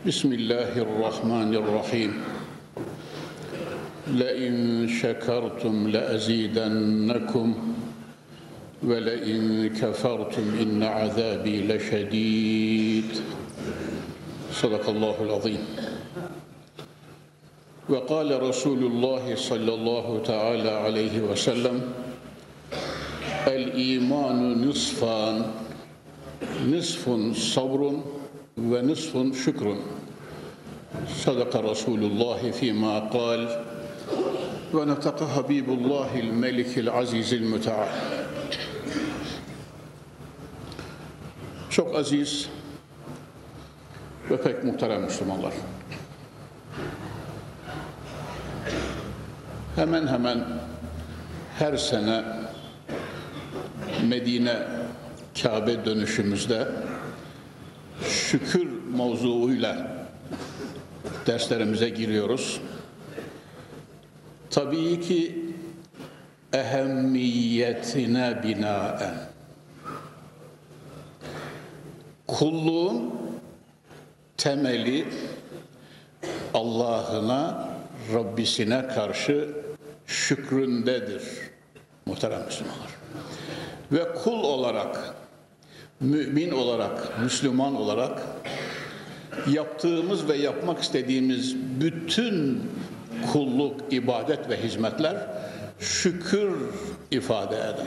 بسم الله الرحمن الرحيم. لئن شكرتم لأزيدنكم ولئن كفرتم إن عذابي لشديد. صدق الله العظيم. وقال رسول الله صلى الله تعالى عليه وسلم الإيمان نصفان نصف صبر ve nisfun şükrün. Sadaka Resulullah fîmâ kâl ve netaka Habibullahil melikil azizil müteal. Çok aziz ve pek muhterem Müslümanlar. Hemen hemen her sene Medine Kabe dönüşümüzde şükür mevzuuyla derslerimize giriyoruz. Tabii ki ehemmiyetine binaen kulluğun temeli Allah'ına, Rabbisine karşı şükründedir muhterem Müslümanlar. Ve kul olarak, mümin olarak, Müslüman olarak yaptığımız ve yapmak istediğimiz bütün kulluk, ibadet ve hizmetler şükür ifade eder.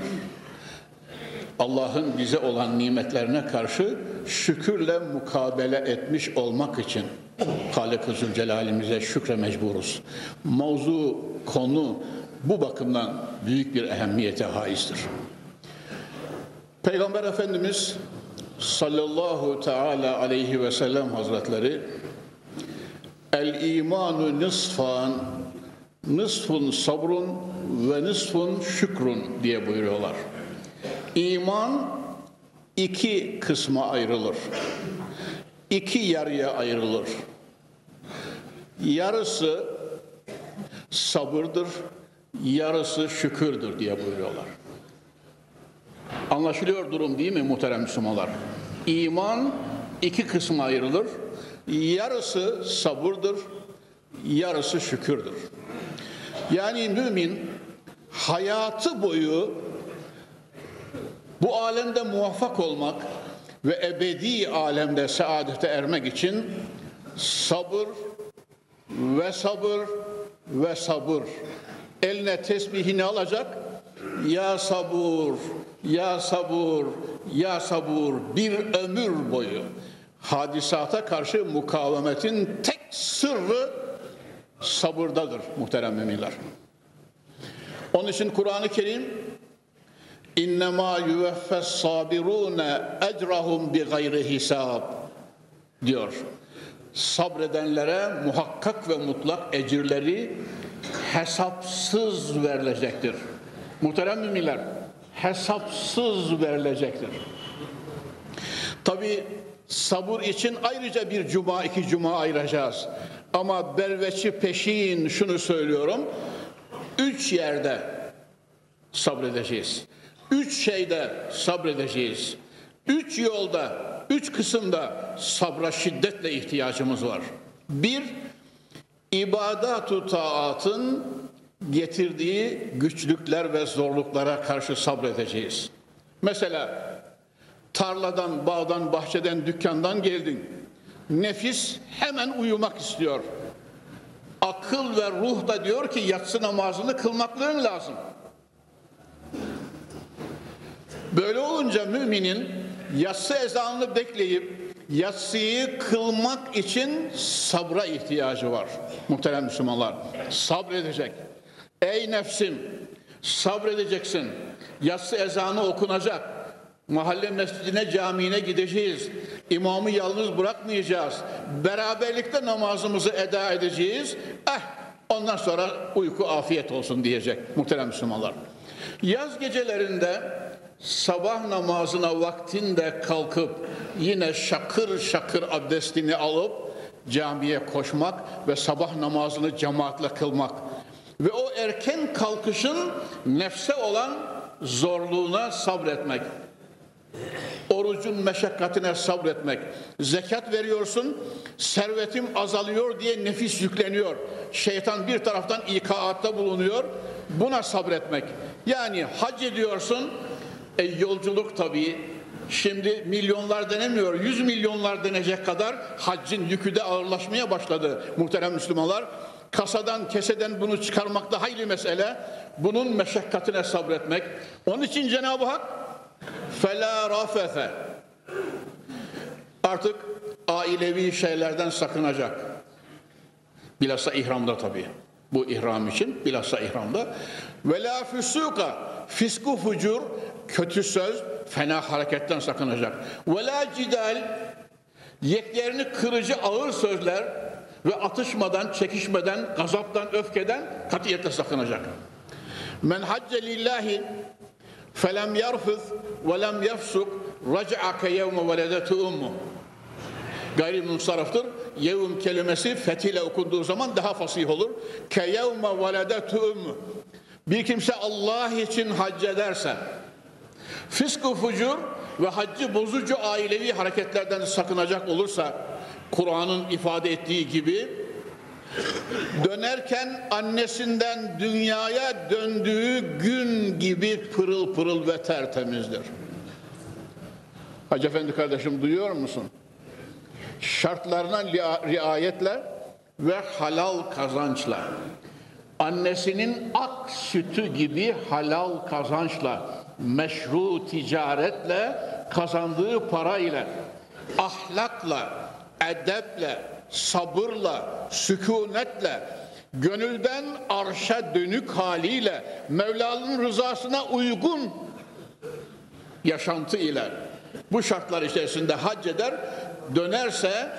Allah'ın bize olan nimetlerine karşı şükürle mukabele etmiş olmak için Halik-i Zülcelal'imize şükre mecburuz. Mevzu, konu bu bakımdan büyük bir ehemmiyete haizdir. Peygamber Efendimiz sallallahu teala aleyhi ve sellem hazretleri el imanu nisfan nisfun sabrun ve nisfun şükrun diye buyuruyorlar. İman iki kısma ayrılır. İki yarıya ayrılır. Yarısı sabırdır, yarısı şükürdür diye buyuruyorlar. Anlaşılıyor durum değil mi muhterem Müslümanlar? İman iki kısma ayrılır. Yarısı sabırdır, yarısı şükürdür. Yani mümin hayatı boyu bu alemde muvaffak olmak ve ebedi alemde saadete ermek için sabır ve sabır ve sabır. Eline tesbihini alacak. Ya sabur, ya sabur, ya sabur bir ömür boyu hadisata karşı mukavemetin tek sırrı sabırdadır muhterem müminler. Onun için Kur'an-ı Kerim İnnemâ yüveffes sabirûne ecrahum bi gayri hisab diyor. Sabredenlere muhakkak ve mutlak ecirleri hesapsız verilecektir. Muhterem müminler, hesapsız verilecektir. Tabi sabır için ayrıca bir cuma, iki cuma ayıracağız. Ama berveçi peşin şunu söylüyorum. Üç yerde sabredeceğiz. Üç şeyde sabredeceğiz. Üç yolda, üç kısımda sabra şiddetle ihtiyacımız var. Bir, ibadatu taatın getirdiği güçlükler ve zorluklara karşı sabredeceğiz. Mesela tarladan, bağdan, bahçeden, dükkandan geldin. Nefis hemen uyumak istiyor. Akıl ve ruh da diyor ki yatsı namazını kılmaklığın lazım. Böyle olunca müminin yatsı ezanını bekleyip yatsıyı kılmak için sabra ihtiyacı var. Muhterem Müslümanlar sabredecek. Ey nefsim sabredeceksin. Yatsı ezanı okunacak. Mahalle mescidine, camiine gideceğiz. İmamı yalnız bırakmayacağız. Beraberlikte namazımızı eda edeceğiz. Eh ondan sonra uyku afiyet olsun diyecek muhterem Müslümanlar. Yaz gecelerinde sabah namazına vaktinde kalkıp yine şakır şakır abdestini alıp camiye koşmak ve sabah namazını cemaatle kılmak ve o erken kalkışın nefse olan zorluğuna sabretmek. Orucun meşakkatine sabretmek. Zekat veriyorsun, servetim azalıyor diye nefis yükleniyor. Şeytan bir taraftan ikaatta bulunuyor. Buna sabretmek. Yani hac ediyorsun, e, yolculuk tabii. Şimdi milyonlar denemiyor, yüz milyonlar denecek kadar haccın yükü de ağırlaşmaya başladı muhterem Müslümanlar. Kasadan, keseden bunu çıkarmak da hayli mesele. Bunun meşakkatine sabretmek. Onun için Cenab-ı Hak فَلَا رَفَثَ Artık ailevi şeylerden sakınacak. Bilhassa ihramda tabii. Bu ihram için bilhassa ihramda. Ve la füsuka fisku fucur kötü söz fena hareketten sakınacak. Ve la cidal yeklerini kırıcı ağır sözler ve atışmadan, çekişmeden, gazaptan, öfkeden katiyetle sakınacak. Men hacce lillahi felem yarfız ve lem yefsuk raca'a ke yevme veledetu ummu. Gayrimunsaraftır. Yevm kelimesi fethiyle okunduğu zaman daha fasih olur. Ke yevme veledetu ummu. Bir kimse Allah için hac ederse, fisk fucur ve haccı bozucu ailevi hareketlerden sakınacak olursa, Kur'an'ın ifade ettiği gibi, dönerken annesinden dünyaya döndüğü gün gibi pırıl pırıl ve tertemizdir. Hacı Efendi kardeşim duyuyor musun? Şartlarına riayetle ve halal kazançla annesinin ak sütü gibi halal kazançla, meşru ticaretle, kazandığı parayla, ahlakla, edeple, sabırla, sükunetle, gönülden arşa dönük haliyle, Mevla'nın rızasına uygun yaşantı ile bu şartlar içerisinde hac eder, dönerse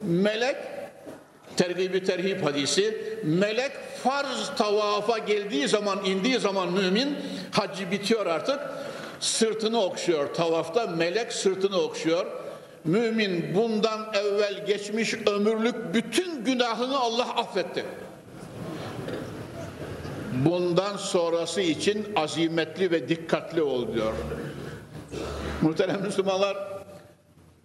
melek tergibi terhip hadisi melek farz tavafa geldiği zaman indiği zaman mümin hacı bitiyor artık sırtını okşuyor. Tavafta melek sırtını okşuyor mümin bundan evvel geçmiş ömürlük bütün günahını Allah affetti. Bundan sonrası için azimetli ve dikkatli ol diyor. Muhterem Müslümanlar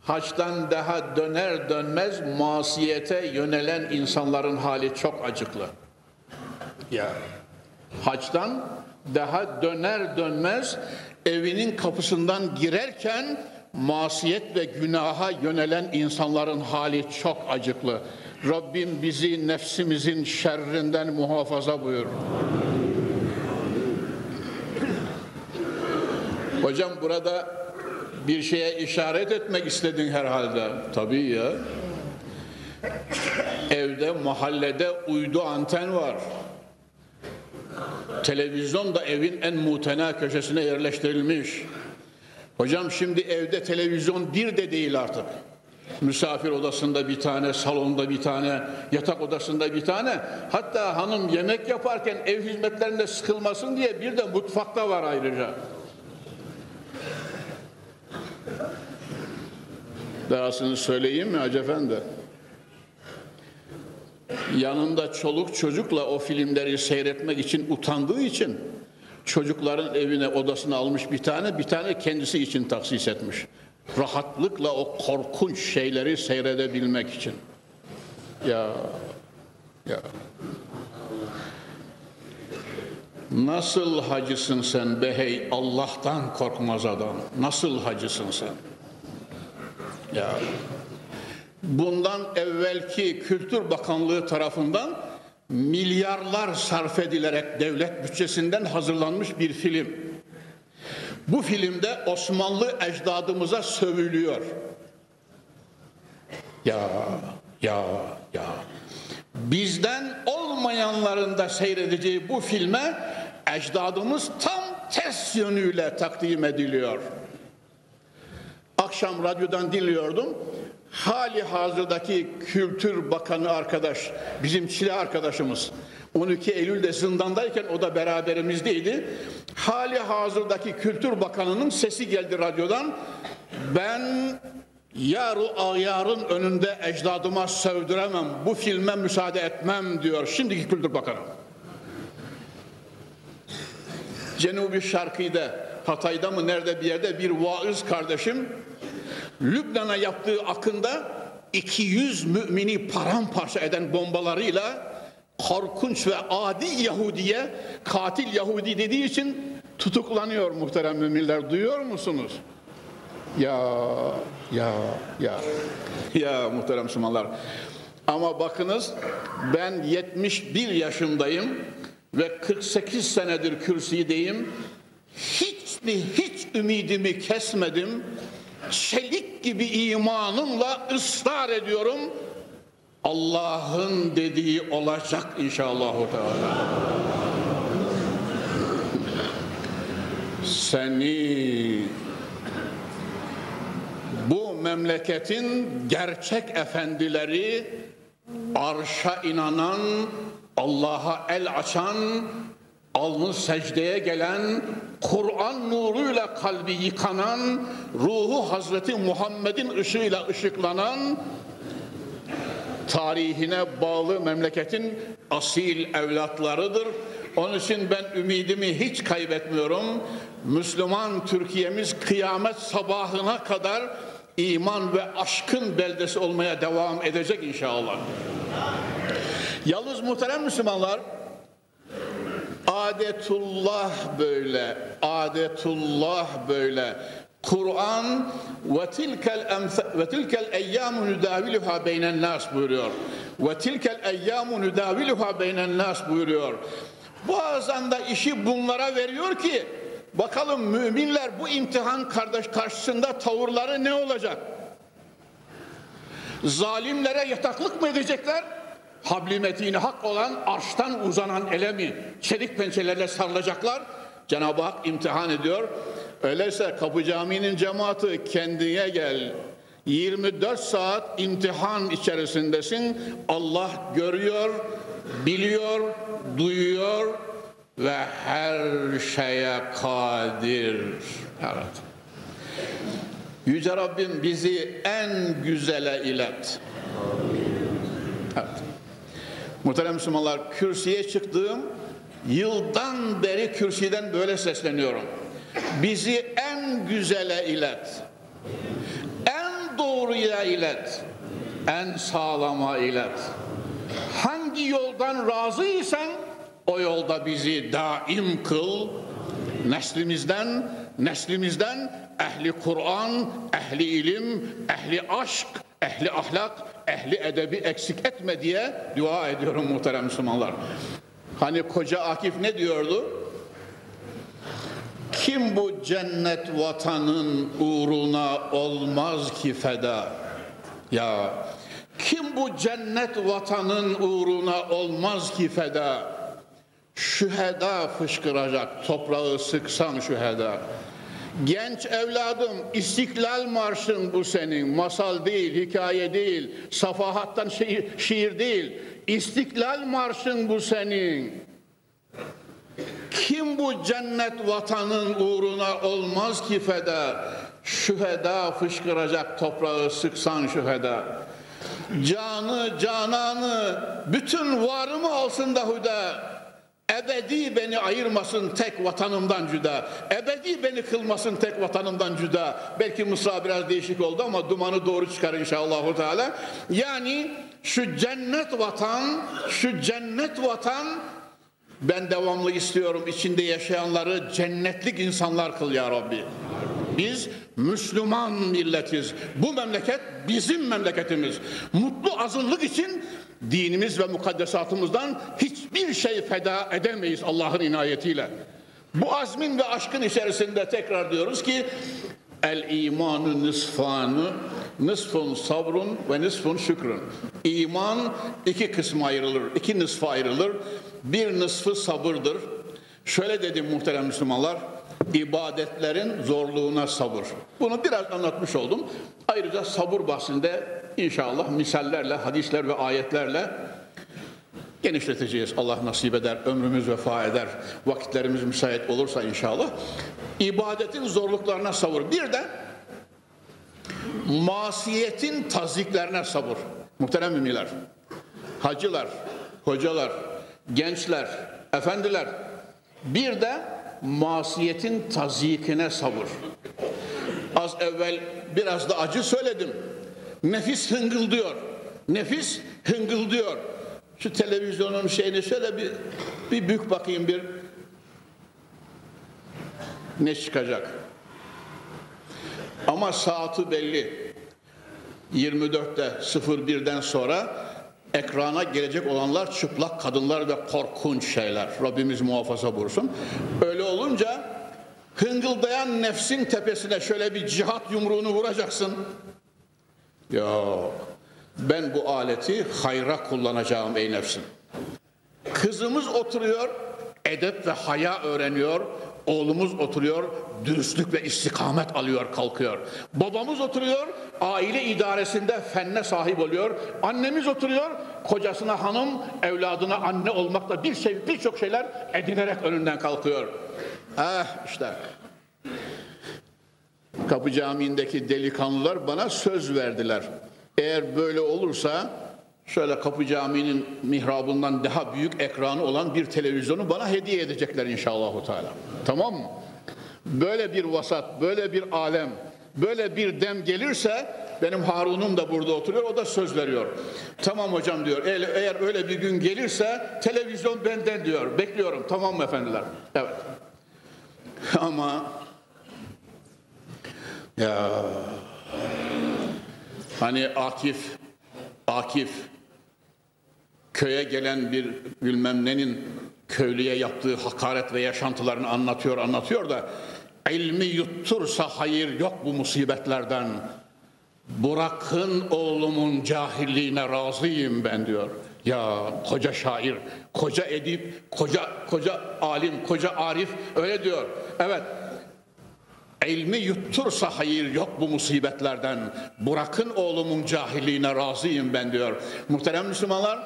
haçtan daha döner dönmez masiyete yönelen insanların hali çok acıklı. Ya. Haçtan daha döner dönmez evinin kapısından girerken masiyet ve günaha yönelen insanların hali çok acıklı. Rabbim bizi nefsimizin şerrinden muhafaza buyur. Hocam burada bir şeye işaret etmek istedin herhalde. Tabii ya. Evde, mahallede uydu anten var. Televizyon da evin en mutena köşesine yerleştirilmiş. Hocam şimdi evde televizyon bir de değil artık. Misafir odasında bir tane, salonda bir tane, yatak odasında bir tane. Hatta hanım yemek yaparken ev hizmetlerinde sıkılmasın diye bir de mutfakta var ayrıca. Dahasını söyleyeyim mi Hacı Efendi? Yanında çoluk çocukla o filmleri seyretmek için utandığı için çocukların evine odasını almış bir tane, bir tane kendisi için taksis etmiş. Rahatlıkla o korkunç şeyleri seyredebilmek için. Ya, ya. Nasıl hacısın sen be Allah'tan korkmaz adam. Nasıl hacısın sen? Ya bundan evvelki Kültür Bakanlığı tarafından milyarlar sarf edilerek devlet bütçesinden hazırlanmış bir film. Bu filmde Osmanlı ecdadımıza sövülüyor. Ya, ya, ya. Bizden olmayanların da seyredeceği bu filme ecdadımız tam ters yönüyle takdim ediliyor akşam radyodan dinliyordum. Hali hazırdaki Kültür Bakanı arkadaş, bizim Çile arkadaşımız. 12 Eylül'de zindandayken o da beraberimizdeydi. Hali hazırdaki Kültür Bakanı'nın sesi geldi radyodan. Ben yaru ayarın önünde ecdadıma sövdüremem, bu filme müsaade etmem diyor şimdiki Kültür Bakanı. Cenubi Şarkı'da, Hatay'da mı nerede bir yerde bir vaiz kardeşim Lübnan'a yaptığı akında 200 mümini paramparça eden bombalarıyla korkunç ve adi Yahudiye katil Yahudi dediği için tutuklanıyor muhterem müminler. Duyuyor musunuz? Ya ya ya. Ya muhterem Müslümanlar. Ama bakınız ben 71 yaşındayım ve 48 senedir kürsüdeyim. Hiç mi hiç ümidimi kesmedim çelik gibi imanımla ısrar ediyorum Allah'ın dediği olacak inşallah. Seni bu memleketin gerçek efendileri arşa inanan, Allah'a el açan, alnı secdeye gelen, Kur'an nuruyla kalbi yıkanan, ruhu Hazreti Muhammed'in ışığıyla ışıklanan, tarihine bağlı memleketin asil evlatlarıdır. Onun için ben ümidimi hiç kaybetmiyorum. Müslüman Türkiye'miz kıyamet sabahına kadar iman ve aşkın beldesi olmaya devam edecek inşallah. Yalnız muhterem Müslümanlar, adetullah böyle, adetullah böyle. Kur'an ve tilkel ve tilkel eyyamu nudaviluha beynen nas buyuruyor. Ve tilkel eyyamu nudaviluha beynen nas buyuruyor. Bazen de işi bunlara veriyor ki bakalım müminler bu imtihan kardeş karşısında tavırları ne olacak? Zalimlere yataklık mı edecekler? Habli metini hak olan arştan uzanan elemi çelik pençelerle sarılacaklar. Cenab-ı Hak imtihan ediyor. Öyleyse Kapı Camii'nin cemaati kendine gel. 24 saat imtihan içerisindesin. Allah görüyor, biliyor, duyuyor ve her şeye kadir. Evet. Yüce Rabbim bizi en güzele ilet. Muhterem Müslümanlar kürsüye çıktığım yıldan beri kürsüden böyle sesleniyorum. Bizi en güzele ilet. En doğruya ilet. En sağlama ilet. Hangi yoldan razıysan o yolda bizi daim kıl. Neslimizden, neslimizden ehli Kur'an, ehli ilim, ehli aşk, ehli ahlak, ehli edebi eksik etme diye dua ediyorum muhterem Müslümanlar. Hani koca Akif ne diyordu? Kim bu cennet vatanın uğruna olmaz ki feda? Ya kim bu cennet vatanın uğruna olmaz ki feda? Şüheda fışkıracak toprağı sıksan şüheda. Genç evladım İstiklal Marşın bu senin. Masal değil, hikaye değil, safahattan şiir, şiir değil. İstiklal Marşın bu senin. Kim bu cennet vatanın uğruna olmaz ki feda? Şüheda fışkıracak toprağı sıksan şüheda. Canı, cananı, bütün varımı alsın da hüda. Ebedi beni ayırmasın tek vatanımdan cüda. Ebedi beni kılmasın tek vatanımdan cüda. Belki Mısra biraz değişik oldu ama dumanı doğru çıkar inşallah. Teala. Yani şu cennet vatan, şu cennet vatan ben devamlı istiyorum içinde yaşayanları cennetlik insanlar kıl ya Rabbi. Biz Müslüman milletiz. Bu memleket bizim memleketimiz. Mutlu azınlık için dinimiz ve mukaddesatımızdan hiçbir şey feda edemeyiz Allah'ın inayetiyle. Bu azmin ve aşkın içerisinde tekrar diyoruz ki el imanu nisfanı nisfun sabrun ve nisfun şükrün. İman iki kısma ayrılır, iki nısfa ayrılır. Bir nısfı sabırdır. Şöyle dedim muhterem Müslümanlar, İbadetlerin zorluğuna sabır. Bunu biraz anlatmış oldum. Ayrıca sabır bahsinde inşallah misallerle, hadisler ve ayetlerle genişleteceğiz. Allah nasip eder, ömrümüz vefa eder, vakitlerimiz müsait olursa inşallah. İbadetin zorluklarına sabır. Bir de masiyetin taziklerine sabır. Muhterem müminler, hacılar, hocalar, gençler, efendiler, bir de masiyetin tazikine sabır. Az evvel biraz da acı söyledim. Nefis hıngıldıyor. Nefis hıngıldıyor. Şu televizyonun şeyini şöyle bir, bir bük bakayım bir ne çıkacak. Ama saati belli. 24'te 01'den sonra ekrana gelecek olanlar çıplak kadınlar ve korkunç şeyler. Rabbimiz muhafaza buyursun. Öyle olunca hıngıldayan nefsin tepesine şöyle bir cihat yumruğunu vuracaksın. Yok. Ben bu aleti hayra kullanacağım ey nefsim. Kızımız oturuyor, edep ve haya öğreniyor. Oğlumuz oturuyor, dürüstlük ve istikamet alıyor, kalkıyor. Babamız oturuyor, aile idaresinde fenne sahip oluyor. Annemiz oturuyor, kocasına hanım, evladına anne olmakla bir şey, birçok şeyler edinerek önünden kalkıyor. Ah işte. Kapı Camii'ndeki delikanlılar bana söz verdiler. Eğer böyle olursa şöyle Kapı Camii'nin mihrabından daha büyük ekranı olan bir televizyonu bana hediye edecekler inşallah. Teala. Tamam mı? Böyle bir vasat, böyle bir alem, böyle bir dem gelirse benim Harun'um da burada oturuyor, o da söz veriyor. Tamam hocam diyor, eğer, öyle bir gün gelirse televizyon benden diyor. Bekliyorum, tamam mı efendiler? Evet. Ama ya hani Akif, Akif köye gelen bir bilmem nenin köylüye yaptığı hakaret ve yaşantılarını anlatıyor anlatıyor da ilmi yuttursa hayır yok bu musibetlerden. Bırakın oğlumun cahilliğine razıyım ben diyor. Ya koca şair, koca edip, koca koca alim, koca arif öyle diyor. Evet. İlmi yuttursa hayır yok bu musibetlerden. Bırakın oğlumun cahilliğine razıyım ben diyor. Muhterem Müslümanlar,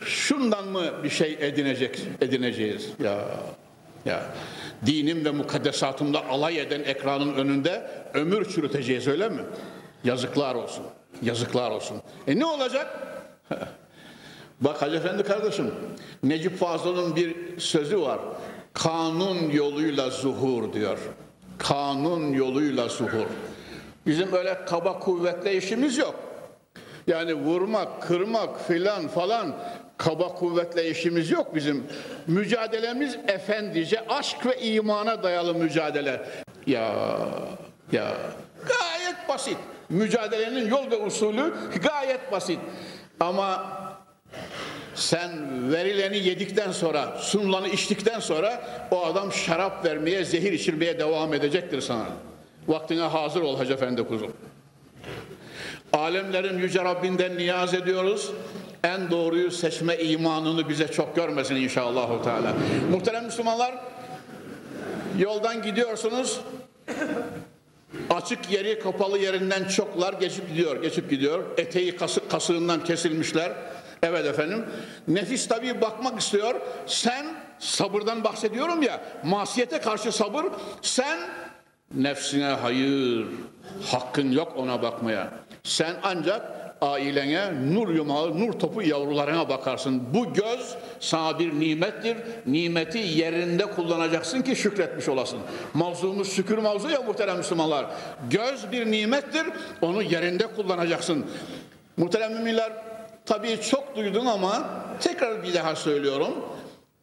şundan mı bir şey edinecek edineceğiz ya ya dinim ve mukaddesatımla alay eden ekranın önünde ömür çürüteceğiz öyle mi? Yazıklar olsun. Yazıklar olsun. E ne olacak? Bak Hacı Efendi kardeşim, Necip Fazıl'ın bir sözü var. Kanun yoluyla zuhur diyor. Kanun yoluyla zuhur. Bizim öyle kaba kuvvetle işimiz yok. Yani vurmak, kırmak filan falan kaba kuvvetle işimiz yok bizim. Mücadelemiz efendice aşk ve imana dayalı mücadele. Ya ya gayet basit. Mücadelenin yol ve usulü gayet basit. Ama sen verileni yedikten sonra, sunulanı içtikten sonra o adam şarap vermeye, zehir içirmeye devam edecektir sana. Vaktine hazır ol Hacı Efendi kuzum. Alemlerin yüce Rabbinden niyaz ediyoruz. En doğruyu seçme imanını bize çok görmesin inşallah. Teala. Muhterem Müslümanlar, yoldan gidiyorsunuz. Açık yeri kapalı yerinden çoklar geçip gidiyor, geçip gidiyor. Eteği kası, kasığından kesilmişler. Evet efendim. Nefis tabii bakmak istiyor. Sen sabırdan bahsediyorum ya. Masiyete karşı sabır. Sen nefsine hayır. Hakkın yok ona bakmaya. Sen ancak ailene nur yumağı, nur topu yavrularına bakarsın. Bu göz sana bir nimettir. Nimeti yerinde kullanacaksın ki şükretmiş olasın. Mavzumuz şükür mavzu ya muhterem Müslümanlar. Göz bir nimettir. Onu yerinde kullanacaksın. Muhterem müminler tabii çok duydun ama tekrar bir daha söylüyorum.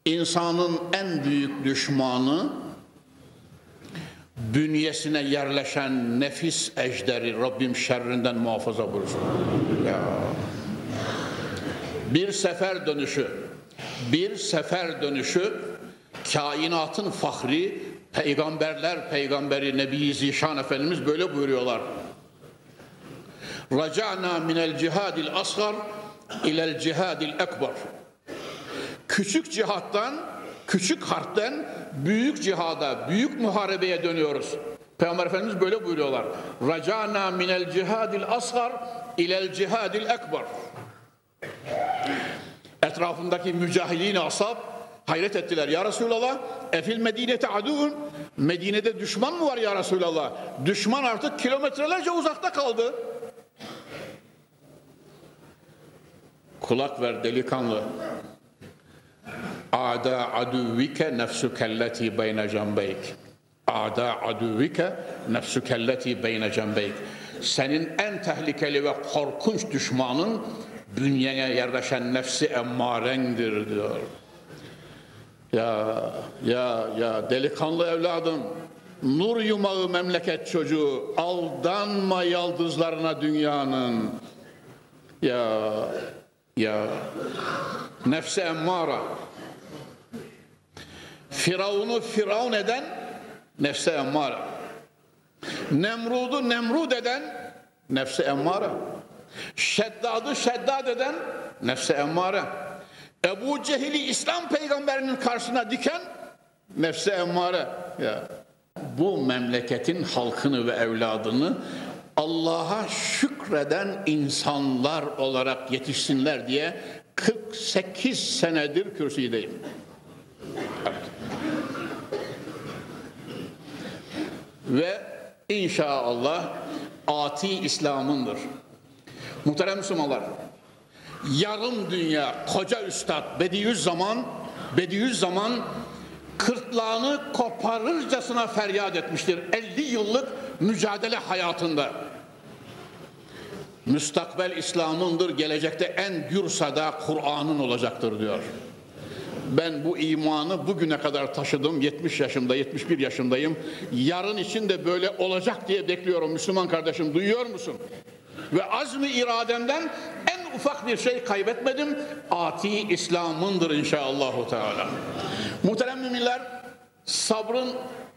İnsanın en büyük düşmanı bünyesine yerleşen nefis ejderi Rabbim şerrinden muhafaza buyursun. Ya. Bir sefer dönüşü, bir sefer dönüşü kainatın fahri, peygamberler peygamberi Nebi Zişan Efendimiz böyle buyuruyorlar. Raca'na minel cihadil asgar ilel cihadil ekber. Küçük cihattan Küçük harpten büyük cihada, büyük muharebeye dönüyoruz. Peygamber Efendimiz böyle buyuruyorlar. Racana minel cihadil asgar ilel cihadil ekber. Etrafındaki mücahidin asab hayret ettiler. Ya Resulallah efil medinete adun Medine'de düşman mı var ya Resulallah? Düşman artık kilometrelerce uzakta kaldı. Kulak ver delikanlı. Ada aduvike nefsukelleti beyne cambeyk. Ada aduvike nefsukelleti beyne cambeyk. Senin en tehlikeli ve korkunç düşmanın bünyene yerleşen nefsi emmarendir diyor. Ya ya ya delikanlı evladım nur yumağı memleket çocuğu aldanma yaldızlarına dünyanın ya ya nefse emmara. Firavun'u firavun eden nefse emmara. Nemrud'u nemrud eden nefse emmara. Şeddad'ı şeddad eden nefse emmare Ebu Cehil'i İslam peygamberinin karşısına diken nefse emmare ya. Bu memleketin halkını ve evladını Allah'a şükreden insanlar olarak yetişsinler diye 48 senedir kürsüdeyim. Ve inşallah ati İslam'ındır. Muhterem Müslümanlar, yarım dünya koca üstad Bediüzzaman Bediüzzaman kırtlağını koparırcasına feryat etmiştir 50 yıllık mücadele hayatında. Müstakbel İslam'ındır, gelecekte en gür sada Kur'an'ın olacaktır diyor. Ben bu imanı bugüne kadar taşıdım. 70 yaşında, 71 yaşındayım. Yarın için de böyle olacak diye bekliyorum Müslüman kardeşim. Duyuyor musun? Ve azmi irademden en ufak bir şey kaybetmedim. Ati İslam'ındır inşallahü teala. Muhterem müminler, sabrın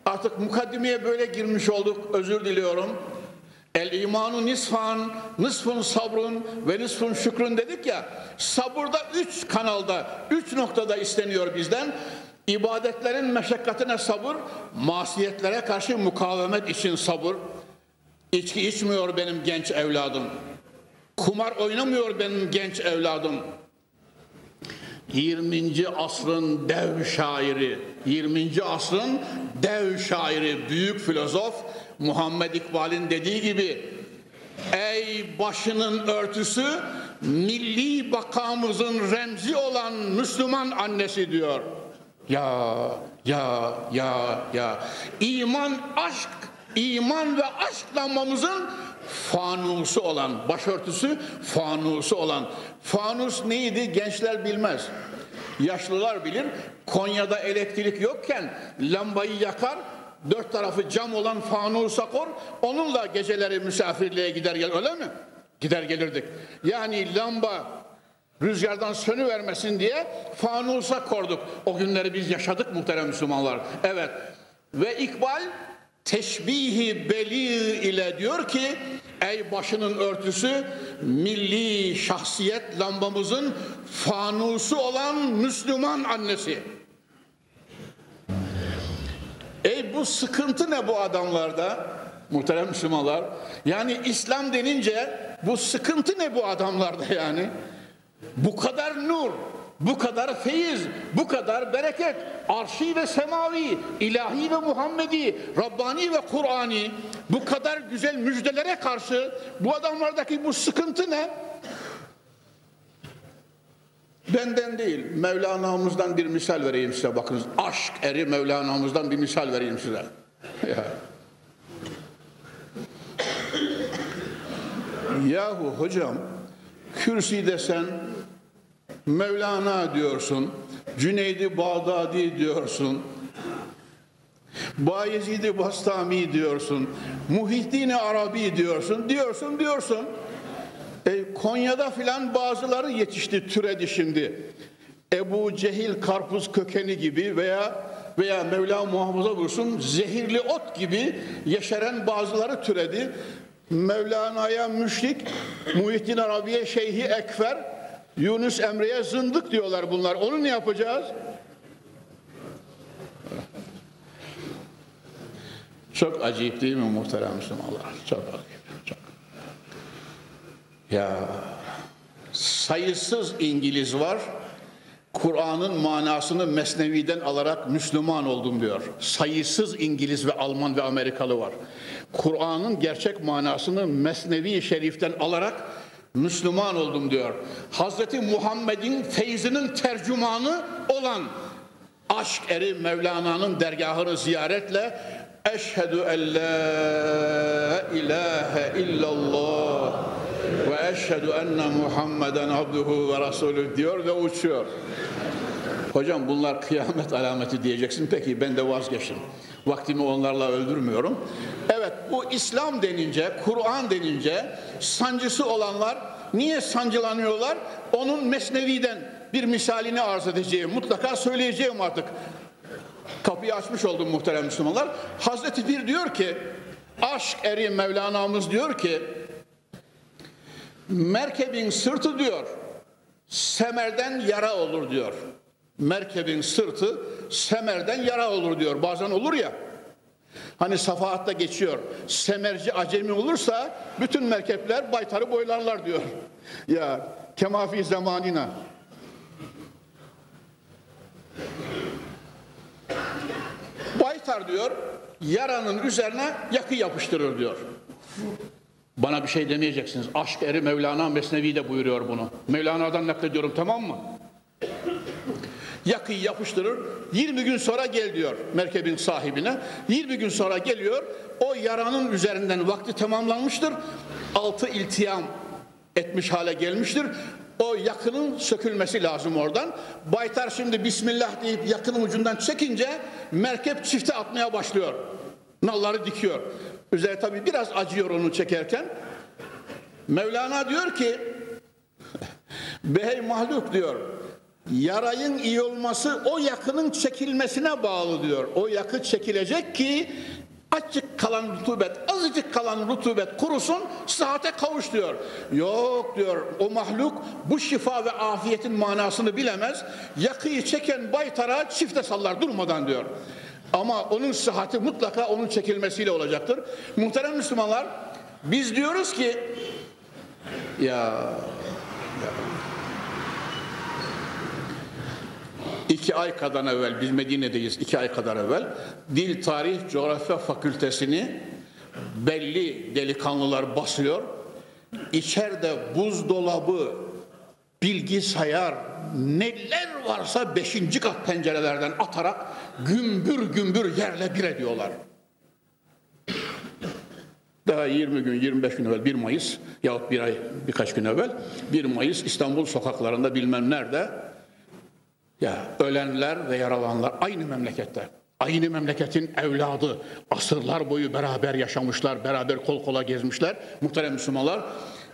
artık mukaddimeye böyle girmiş olduk. Özür diliyorum. El imanu nisfan, nisfun sabrun ve nisfun şükrün dedik ya. Sabırda üç kanalda, üç noktada isteniyor bizden. İbadetlerin meşakkatine sabır, masiyetlere karşı mukavemet için sabır. İçki içmiyor benim genç evladım. Kumar oynamıyor benim genç evladım. 20. asrın dev şairi, 20. asrın dev şairi, büyük filozof Muhammed İkbal'in dediği gibi Ey başının örtüsü milli bakamızın remzi olan Müslüman annesi diyor. Ya ya ya ya iman aşk iman ve aşk lambamızın fanusu olan, başörtüsü fanusu olan. Fanus neydi gençler bilmez. Yaşlılar bilir. Konya'da elektrik yokken lambayı yakar, dört tarafı cam olan fanusa kor, onunla geceleri misafirliğe gider gel öyle mi? Gider gelirdik. Yani lamba rüzgardan sönü vermesin diye fanusa korduk. O günleri biz yaşadık muhterem Müslümanlar. Evet. Ve İkbal teşbihi beli ile diyor ki ey başının örtüsü milli şahsiyet lambamızın fanusu olan Müslüman annesi. Ey bu sıkıntı ne bu adamlarda? Muhterem Müslümanlar. Yani İslam denince bu sıkıntı ne bu adamlarda yani? Bu kadar nur, bu kadar feyiz, bu kadar bereket, arşi ve semavi, ilahi ve Muhammedi, Rabbani ve Kur'ani, bu kadar güzel müjdelere karşı bu adamlardaki bu sıkıntı ne? Benden değil, Mevlana'mızdan bir misal vereyim size bakınız. Aşk eri Mevlana'mızdan bir misal vereyim size. Ya. Yahu hocam, kürsi desen Mevlana diyorsun, Cüneydi Bağdadi diyorsun, Bayezid-i Bastami diyorsun, Muhittin Arabi diyorsun, diyorsun, diyorsun. E, Konya'da filan bazıları yetişti, türedi şimdi. Ebu Cehil karpuz kökeni gibi veya veya Mevla muhafaza buyursun zehirli ot gibi yeşeren bazıları türedi. Mevlana'ya müşrik, Muhittin Arabi'ye şeyhi ekfer, Yunus Emre'ye zındık diyorlar bunlar. Onu ne yapacağız? Çok acayip değil mi muhterem Müslümanlar? Çok acayip. Ya sayısız İngiliz var. Kur'an'ın manasını Mesnevi'den alarak Müslüman oldum diyor. Sayısız İngiliz ve Alman ve Amerikalı var. Kur'an'ın gerçek manasını Mesnevi Şerif'ten alarak Müslüman oldum diyor. Hazreti Muhammed'in feyzinin tercümanı olan aşk eri Mevlana'nın dergahını ziyaretle Eşhedü en la ilahe illallah ve eşhedü enne Muhammeden abduhu ve rasulü diyor ve uçuyor. Hocam bunlar kıyamet alameti diyeceksin. Peki ben de vazgeçtim. Vaktimi onlarla öldürmüyorum. Evet bu İslam denince, Kur'an denince sancısı olanlar niye sancılanıyorlar? Onun Mesnevi'den bir misalini arz edeceğim. Mutlaka söyleyeceğim artık. Kapıyı açmış oldum muhterem Müslümanlar. Hazreti Bir diyor ki, aşk eri Mevlana'mız diyor ki, merkebin sırtı diyor, semerden yara olur diyor. Merkebin sırtı semerden yara olur diyor. Bazen olur ya. Hani safahatta geçiyor. Semerci acemi olursa bütün merkepler baytarı boylarlar diyor. Ya kemafi zamanina. Baytar diyor yaranın üzerine yakı yapıştırır diyor. Bana bir şey demeyeceksiniz. Aşk eri Mevlana Mesnevi de buyuruyor bunu. Mevlana'dan naklediyorum tamam mı? Yakıyı yapıştırır. 20 gün sonra gel diyor merkebin sahibine. 20 gün sonra geliyor. O yaranın üzerinden vakti tamamlanmıştır. Altı iltiyam etmiş hale gelmiştir. O yakının sökülmesi lazım oradan. Baytar şimdi Bismillah deyip yakının ucundan çekince merkep çifte atmaya başlıyor. Nalları dikiyor. Üzeri tabi biraz acıyor onu çekerken. Mevlana diyor ki Bey mahluk diyor yarayın iyi olması o yakının çekilmesine bağlı diyor. O yakı çekilecek ki azıcık kalan rutubet, azıcık kalan rutubet kurusun, sıhhate kavuş diyor. Yok diyor o mahluk bu şifa ve afiyetin manasını bilemez. Yakıyı çeken baytara çifte sallar durmadan diyor. Ama onun sıhhati mutlaka onun çekilmesiyle olacaktır. Muhterem Müslümanlar biz diyoruz ki ya, ya iki ay kadar evvel biz Medine'deyiz iki ay kadar evvel Dil Tarih Coğrafya Fakültesini belli delikanlılar basıyor. İçeride buzdolabı, bilgisayar, neler varsa beşinci kat pencerelerden atarak gümbür gümbür yerle bir ediyorlar. Daha 20 gün, 25 gün evvel 1 Mayıs yahut bir ay birkaç gün evvel 1 Mayıs İstanbul sokaklarında bilmem nerede ya ölenler ve yaralanlar aynı memlekette. Aynı memleketin evladı. Asırlar boyu beraber yaşamışlar, beraber kol kola gezmişler. Muhterem Müslümanlar,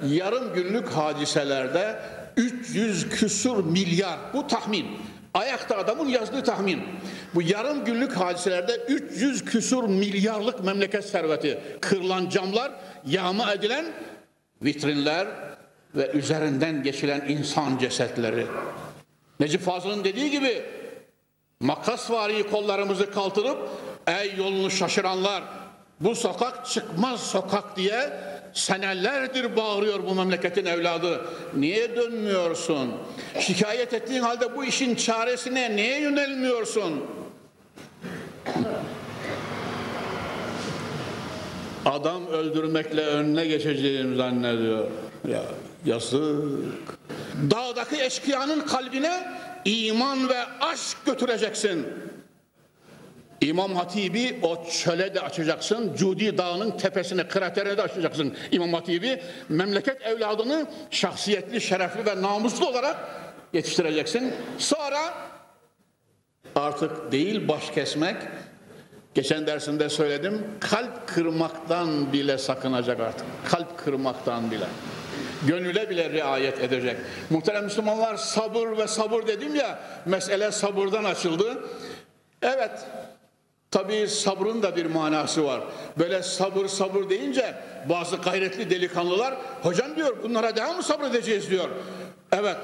yarım günlük hadiselerde 300 küsur milyar, bu tahmin. Ayakta adamın yazdığı tahmin. Bu yarım günlük hadiselerde 300 küsur milyarlık memleket serveti. Kırılan camlar, yağma edilen vitrinler ve üzerinden geçilen insan cesetleri. Necip Fazıl'ın dediği gibi makas vari kollarımızı kaldırıp ey yolunu şaşıranlar bu sokak çıkmaz sokak diye senelerdir bağırıyor bu memleketin evladı. Niye dönmüyorsun? Şikayet ettiğin halde bu işin çaresine niye yönelmiyorsun? Adam öldürmekle önüne geçeceğim zannediyor. Ya yazık. Dağdaki eşkıyanın kalbine iman ve aşk götüreceksin. İmam Hatibi o çöle de açacaksın. Cudi Dağı'nın tepesine, kraterine de açacaksın İmam Hatibi. Memleket evladını şahsiyetli, şerefli ve namuslu olarak yetiştireceksin. Sonra artık değil baş kesmek, geçen dersinde söyledim, kalp kırmaktan bile sakınacak artık. Kalp kırmaktan bile. Gönüle bile riayet edecek. Muhterem Müslümanlar sabır ve sabır dedim ya, mesele sabırdan açıldı. Evet, Tabii sabrın da bir manası var. Böyle sabır sabır deyince bazı gayretli delikanlılar hocam diyor bunlara daha mı sabredeceğiz diyor. Evet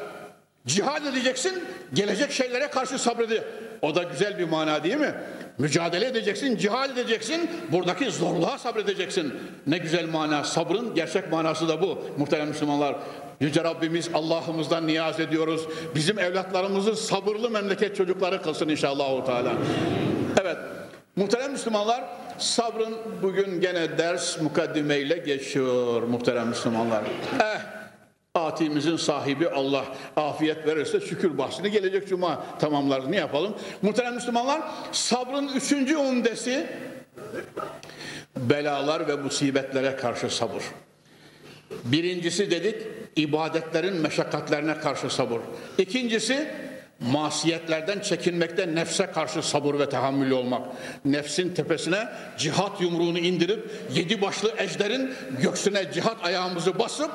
cihad edeceksin gelecek şeylere karşı sabredi. O da güzel bir mana değil mi? Mücadele edeceksin, cihad edeceksin, buradaki zorluğa sabredeceksin. Ne güzel mana, sabrın gerçek manası da bu muhterem Müslümanlar. Yüce Rabbimiz Allah'ımızdan niyaz ediyoruz. Bizim evlatlarımızı sabırlı memleket çocukları kılsın inşallah. Evet, muhterem Müslümanlar, sabrın bugün gene ders mukaddimeyle geçiyor muhterem Müslümanlar. Eh, Atimizin sahibi Allah afiyet verirse şükür bahsini gelecek cuma tamamlarız. Ne yapalım? Muhterem Müslümanlar sabrın üçüncü umdesi belalar ve musibetlere karşı sabır. Birincisi dedik ibadetlerin meşakkatlerine karşı sabır. İkincisi masiyetlerden çekinmekte nefse karşı sabır ve tahammül olmak. Nefsin tepesine cihat yumruğunu indirip yedi başlı ejderin göksüne cihat ayağımızı basıp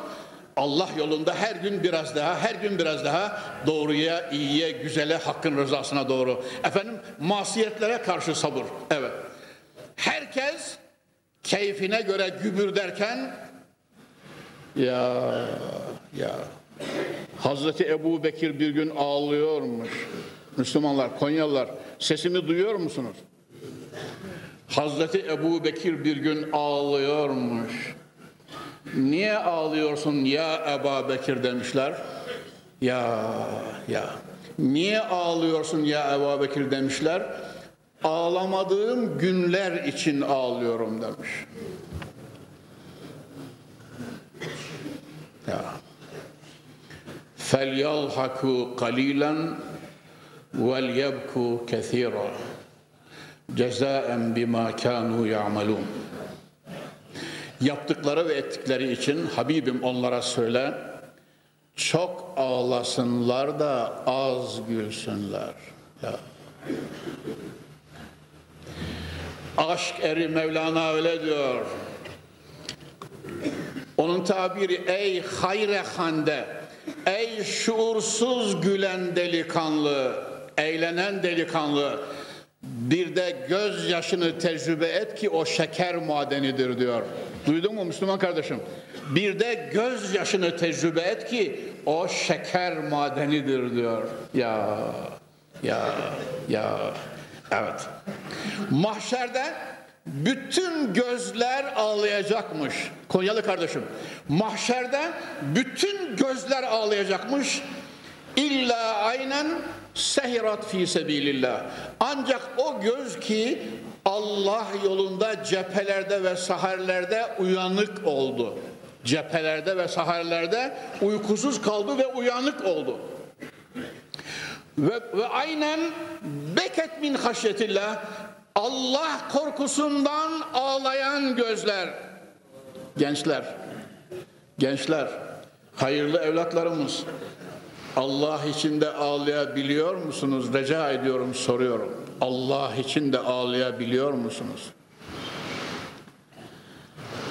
Allah yolunda her gün biraz daha, her gün biraz daha doğruya, iyiye, güzele, hakkın rızasına doğru. Efendim masiyetlere karşı sabır. Evet. Herkes keyfine göre gübür derken ya ya Hazreti Ebu Bekir bir gün ağlıyormuş. Müslümanlar, Konyalılar sesimi duyuyor musunuz? Hazreti Ebu Bekir bir gün ağlıyormuş. Niye ağlıyorsun ya Ebu Bekir demişler. Ya ya. Niye ağlıyorsun ya Ebu Bekir demişler. Ağlamadığım günler için ağlıyorum demiş. Ya. فَلْيَضْحَكُوا قَلِيلًا وَلْيَبْكُوا كَثِيرًا cezaen bima kanu ya'malun. Yaptıkları ve ettikleri için Habibim onlara söyle çok ağlasınlar da az gülsünler. Ya. Aşk eri Mevlana öyle diyor. Onun tabiri ey hayre hande ey şuursuz gülen delikanlı, eğlenen delikanlı, bir de gözyaşını tecrübe et ki o şeker madenidir diyor. Duydun mu Müslüman kardeşim? Bir de gözyaşını tecrübe et ki o şeker madenidir diyor. Ya, ya, ya. Evet. Mahşerde bütün gözler ağlayacakmış. Konyalı kardeşim. Mahşerde bütün gözler ağlayacakmış. İlla aynen sehirat fi sebilillah. Ancak o göz ki Allah yolunda cephelerde ve saharlerde uyanık oldu. Cephelerde ve saharlerde uykusuz kaldı ve uyanık oldu. Ve, ve aynen beket min haşyetillah Allah korkusundan ağlayan gözler. Gençler, gençler, hayırlı evlatlarımız, Allah için de ağlayabiliyor musunuz? Rica ediyorum, soruyorum. Allah için de ağlayabiliyor musunuz?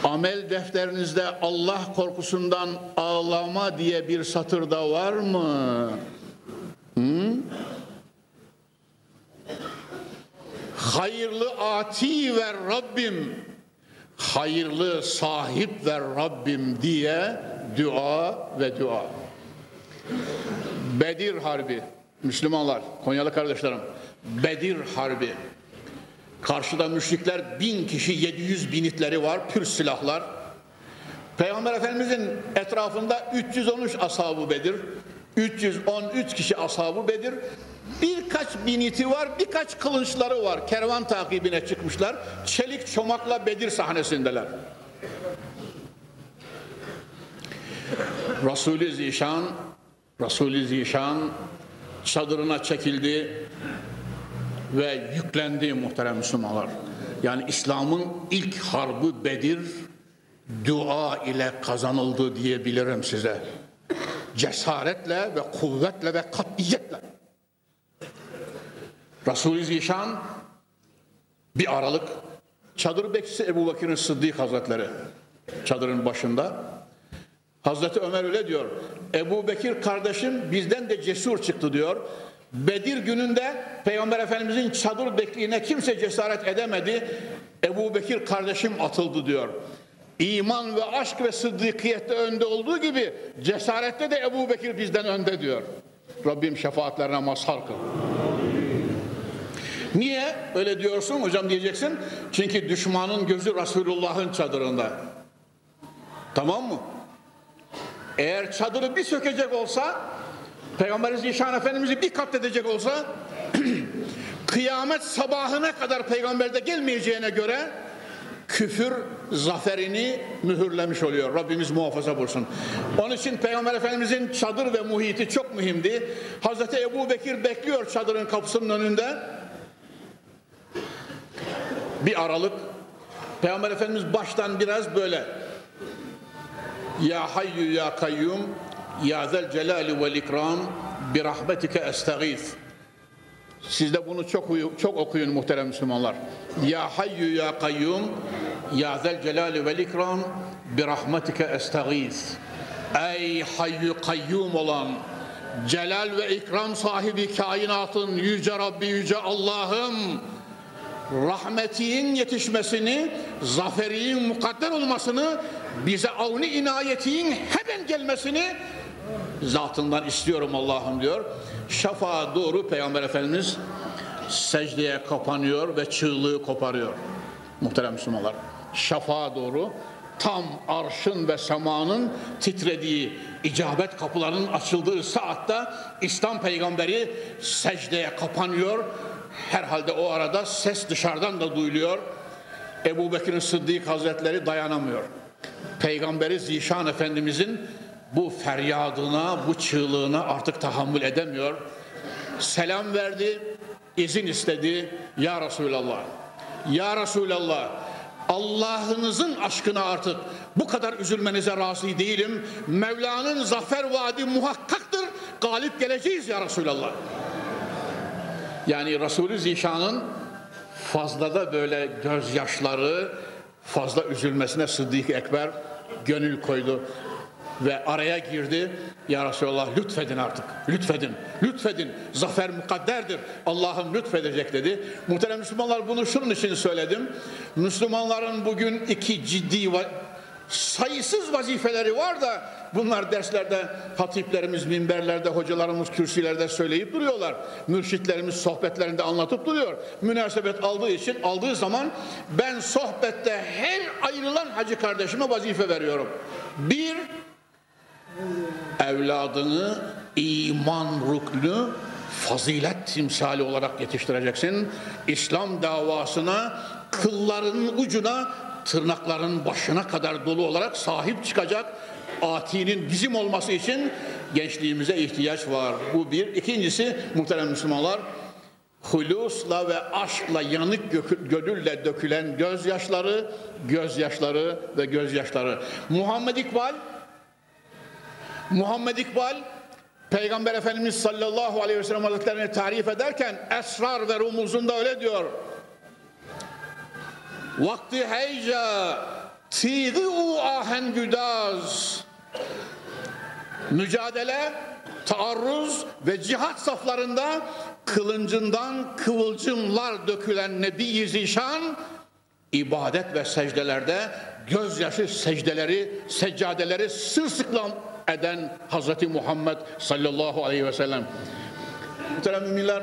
Amel defterinizde Allah korkusundan ağlama diye bir satırda var mı? Hayırlı ati ver Rabbim, hayırlı sahip ver Rabbim diye dua ve dua. Bedir Harbi, Müslümanlar, Konyalı kardeşlerim, Bedir Harbi. Karşıda müşrikler bin kişi, 700 binitleri var, pür silahlar. Peygamber Efendimizin etrafında 313 ashabı Bedir, 313 kişi ashabı Bedir, birkaç biniti var, birkaç kılınçları var. Kervan takibine çıkmışlar, çelik çomakla Bedir sahnesindeler. Resulü Zişan Resulü Zişan çadırına çekildi ve yüklendi muhterem Müslümanlar. Yani İslam'ın ilk harbı Bedir dua ile kazanıldı diyebilirim size. Cesaretle ve kuvvetle ve katiyetle. Resulü Zişan bir aralık çadır bekçisi Ebu Bakır'ın Sıddık Hazretleri çadırın başında Hazreti Ömer öyle diyor. Ebu Bekir kardeşim bizden de cesur çıktı diyor. Bedir gününde Peygamber Efendimizin çadır bekliğine kimse cesaret edemedi. Ebu Bekir kardeşim atıldı diyor. İman ve aşk ve sıddıkiyette önde olduğu gibi cesarette de Ebu Bekir bizden önde diyor. Rabbim şefaatlerine mazhar kıl. Niye öyle diyorsun hocam diyeceksin? Çünkü düşmanın gözü Resulullah'ın çadırında. Tamam mı? Eğer çadırı bir sökecek olsa, Peygamber Zişan Efendimiz'i bir katledecek olsa, kıyamet sabahına kadar peygamberde gelmeyeceğine göre küfür zaferini mühürlemiş oluyor. Rabbimiz muhafaza bulsun. Onun için Peygamber Efendimizin çadır ve muhiti çok mühimdi. Hazreti Ebu Bekir bekliyor çadırın kapısının önünde. Bir aralık. Peygamber Efendimiz baştan biraz böyle Ya hayyu ya kayyum ya zel celali vel ikram bi rahmetike estağif siz de bunu çok çok okuyun muhterem Müslümanlar. Ya hayyu ya kayyum ya zel celali vel ikram bi rahmetike estağiz. Ey hayyu kayyum olan celal ve ikram sahibi kainatın yüce Rabbi yüce Allah'ım rahmetin yetişmesini, zaferiyin mukadder olmasını, bize avni inayetin hemen gelmesini zatından istiyorum Allah'ım diyor. Şafağa doğru Peygamber Efendimiz secdeye kapanıyor ve çığlığı koparıyor. Muhterem Müslümanlar. Şafağa doğru tam arşın ve semanın titrediği, icabet kapılarının açıldığı saatte İslam peygamberi secdeye kapanıyor. Herhalde o arada ses dışarıdan da duyuluyor. Ebu Bekir'in Sıddık Hazretleri dayanamıyor. Peygamberi Zişan Efendimizin bu feryadına, bu çığlığına artık tahammül edemiyor. Selam verdi, izin istedi. Ya Resulallah, Ya Resulallah, Allah'ınızın aşkına artık bu kadar üzülmenize razı değilim. Mevla'nın zafer vaadi muhakkaktır. Galip geleceğiz ya Resulallah. Yani Resulü Zişan'ın fazla da böyle gözyaşları fazla üzülmesine Sıddık Ekber gönül koydu ve araya girdi. Ya Resulallah lütfedin artık. Lütfedin. Lütfedin. Zafer mukadderdir. Allah'ım lütfedecek dedi. Muhterem Müslümanlar bunu şunun için söyledim. Müslümanların bugün iki ciddi sayısız vazifeleri var da bunlar derslerde hatiplerimiz minberlerde hocalarımız kürsülerde söyleyip duruyorlar. Mürşitlerimiz sohbetlerinde anlatıp duruyor. Münasebet aldığı için aldığı zaman ben sohbette her ayrılan hacı kardeşime vazife veriyorum. Bir evladını iman ruknu fazilet timsali olarak yetiştireceksin. İslam davasına kılların ucuna tırnakların başına kadar dolu olarak sahip çıkacak atinin bizim olması için gençliğimize ihtiyaç var. Bu bir. İkincisi muhterem Müslümanlar hulusla ve aşkla yanık gönülle dökülen gözyaşları, gözyaşları ve gözyaşları. Muhammed İkbal Muhammed İkbal Peygamber Efendimiz sallallahu aleyhi ve sellem hazretlerini tarif ederken esrar ve rumuzunda öyle diyor. Vakti heyca tiği u ahen güdaz mücadele, taarruz ve cihat saflarında kılıncından kıvılcımlar dökülen Nebi-i Zişan ibadet ve secdelerde gözyaşı secdeleri, seccadeleri sırsıklam eden Hazreti Muhammed sallallahu aleyhi ve sellem. Muhterem müminler,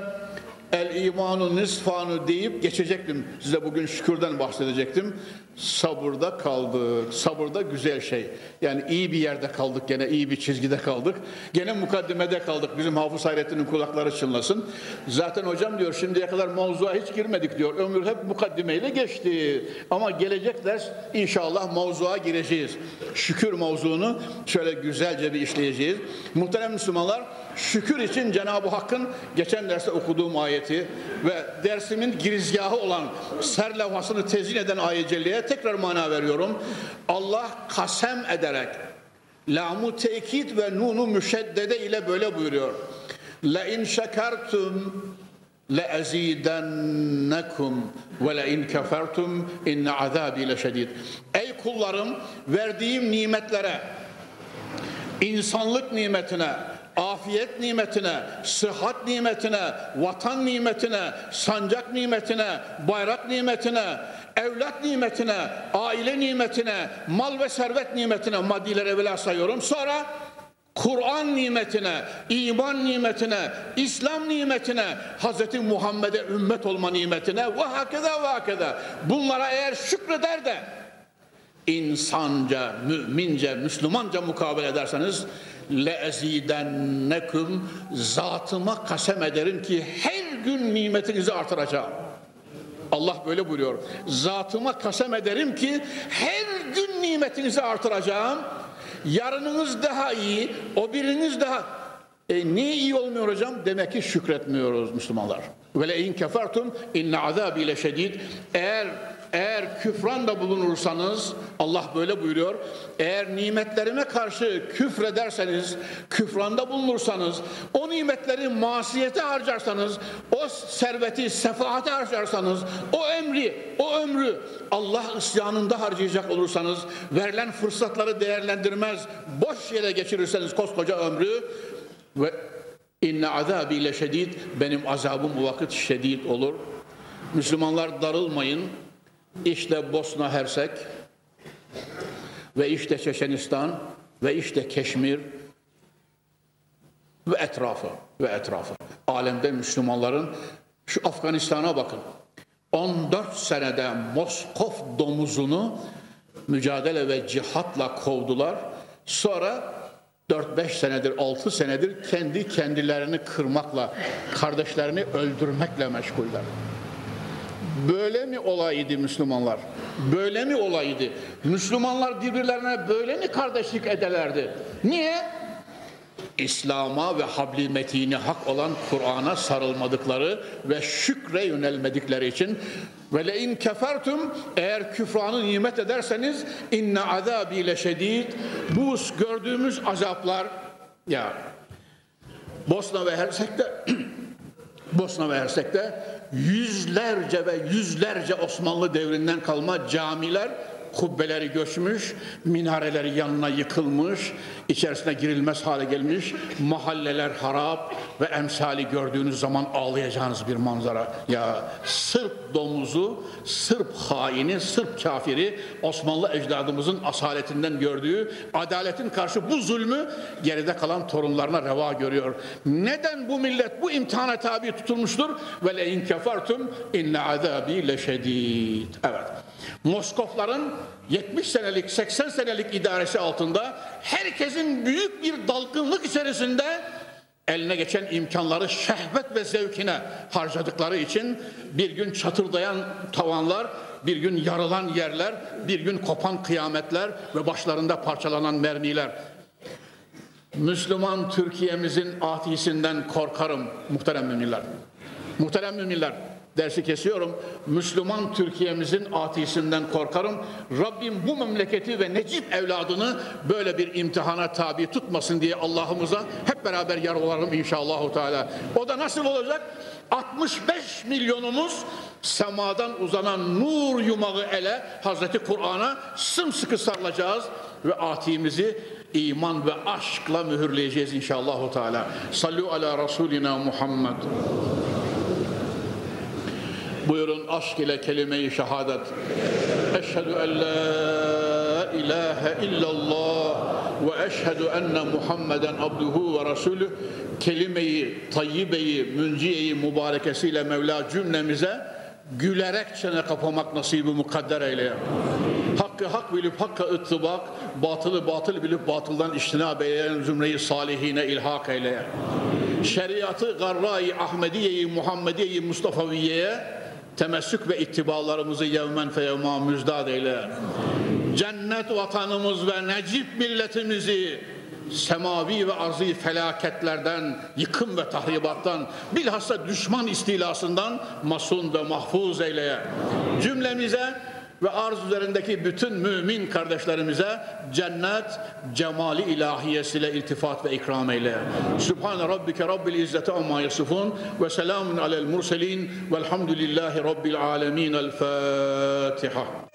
el imanu nisfanu deyip geçecektim. Size bugün şükürden bahsedecektim sabırda kaldık. Sabırda güzel şey. Yani iyi bir yerde kaldık gene, iyi bir çizgide kaldık. Gene mukaddimede kaldık. Bizim Hafız Hayrettin'in kulakları çınlasın. Zaten hocam diyor şimdiye kadar mavzuğa hiç girmedik diyor. Ömür hep mukaddimeyle geçti. Ama gelecek ders inşallah mavzuğa gireceğiz. Şükür mavzuunu şöyle güzelce bir işleyeceğiz. Muhterem Müslümanlar şükür için Cenab-ı Hakk'ın geçen derste okuduğum ayeti ve dersimin girizgahı olan ser levhasını tezin eden ayet tekrar mana veriyorum. Allah kasem ederek lamu tekit ve nunu müşeddede ile böyle buyuruyor. La in şekertum la ezidennekum ve la in kefertum inne azabi leşedid. Ey kullarım verdiğim nimetlere insanlık nimetine afiyet nimetine, sıhhat nimetine, vatan nimetine, sancak nimetine, bayrak nimetine, evlat nimetine, aile nimetine, mal ve servet nimetine maddileri evvela sayıyorum. Sonra Kur'an nimetine, iman nimetine, İslam nimetine, Hz. Muhammed'e ümmet olma nimetine ve hakeda ve hakeda. Bunlara eğer şükreder de insanca, mümince, Müslümanca mukabele ederseniz leezidenneküm zatıma kasem ederim ki her gün nimetinizi artıracağım. Allah böyle buyuruyor. Zatıma kasem ederim ki her gün nimetinizi artıracağım. Yarınınız daha iyi, o biriniz daha e, niye iyi olmuyor hocam? Demek ki şükretmiyoruz Müslümanlar. Ve le in kefertum inne azabi le şedid. Eğer eğer küfran da bulunursanız Allah böyle buyuruyor. Eğer nimetlerime karşı küfrederseniz, küfranda bulunursanız, o nimetleri masiyete harcarsanız, o serveti sefahate harcarsanız, o emri, o ömrü Allah isyanında harcayacak olursanız, verilen fırsatları değerlendirmez, boş yere geçirirseniz koskoca ömrü ve inne azabi şedid benim azabım bu vakit şedid olur. Müslümanlar darılmayın. İşte Bosna Hersek ve işte Çeçenistan ve işte Keşmir ve etrafı ve etrafı. Alemde Müslümanların şu Afganistan'a bakın. 14 senede Moskov domuzunu mücadele ve cihatla kovdular. Sonra 4-5 senedir, 6 senedir kendi kendilerini kırmakla, kardeşlerini öldürmekle meşguller. Böyle mi olaydı Müslümanlar? Böyle mi olaydı? Müslümanlar birbirlerine böyle mi kardeşlik ederlerdi? Niye? İslam'a ve habli metini hak olan Kur'an'a sarılmadıkları ve şükre yönelmedikleri için ve le in kefertum eğer küfranı nimet ederseniz inne azabi le şedid bu gördüğümüz azaplar ya Bosna ve Hersek'te Bosna ve Hersek'te yüzlerce ve yüzlerce Osmanlı devrinden kalma camiler kubbeleri göçmüş, minareleri yanına yıkılmış, içerisine girilmez hale gelmiş, mahalleler harap ve emsali gördüğünüz zaman ağlayacağınız bir manzara. Ya Sırp domuzu, Sırp haini, Sırp kafiri Osmanlı ecdadımızın asaletinden gördüğü adaletin karşı bu zulmü geride kalan torunlarına reva görüyor. Neden bu millet bu imtihana tabi tutulmuştur? Ve le in kefertum inne azabi leşedid. Evet. Moskofların 70 senelik 80 senelik idaresi altında herkesin büyük bir dalgınlık içerisinde eline geçen imkanları şehvet ve zevkine harcadıkları için bir gün çatırdayan tavanlar, bir gün yarılan yerler, bir gün kopan kıyametler ve başlarında parçalanan mermiler. Müslüman Türkiye'mizin atisinden korkarım muhterem müminler. Muhterem müminler dersi kesiyorum. Müslüman Türkiye'mizin atisinden korkarım. Rabbim bu memleketi ve Necip evladını böyle bir imtihana tabi tutmasın diye Allah'ımıza hep beraber yar olalım inşallah. Teala. O da nasıl olacak? 65 milyonumuz semadan uzanan nur yumağı ele Hazreti Kur'an'a sımsıkı sarılacağız ve atimizi iman ve aşkla mühürleyeceğiz inşallah. Teala. Sallu ala Resulina Muhammed. Buyurun aşk ile kelime-i şehadet. Eşhedü en la ilahe illallah ve eşhedü enne Muhammeden abduhu ve rasulü kelime-i tayyibeyi, münciyeyi mübarekesiyle Mevla cümlemize gülerek çene kapamak nasibi mukadder eyle. Hakkı hak bilip hakka ıttibak, batılı batıl bilip batıldan iştinab eyleyen zümreyi salihine ilhak eyle. Şeriatı garra-i Ahmediye-i Muhammediye-i Mustafaviye'ye temessük ve ittibalarımızı yevmen feyevma müzdad eyle. Cennet vatanımız ve necip milletimizi semavi ve arzi felaketlerden, yıkım ve tahribattan, bilhassa düşman istilasından masun ve mahfuz eyleye. Cümlemize ve arz üzerindeki bütün mümin kardeşlerimize cennet cemali ilahiyesiyle iltifat ve ikram eyle. Sübhane rabbike rabbil izzeti amma yasifun ve selamun alel murselin velhamdülillahi rabbil alemin. El Fatiha.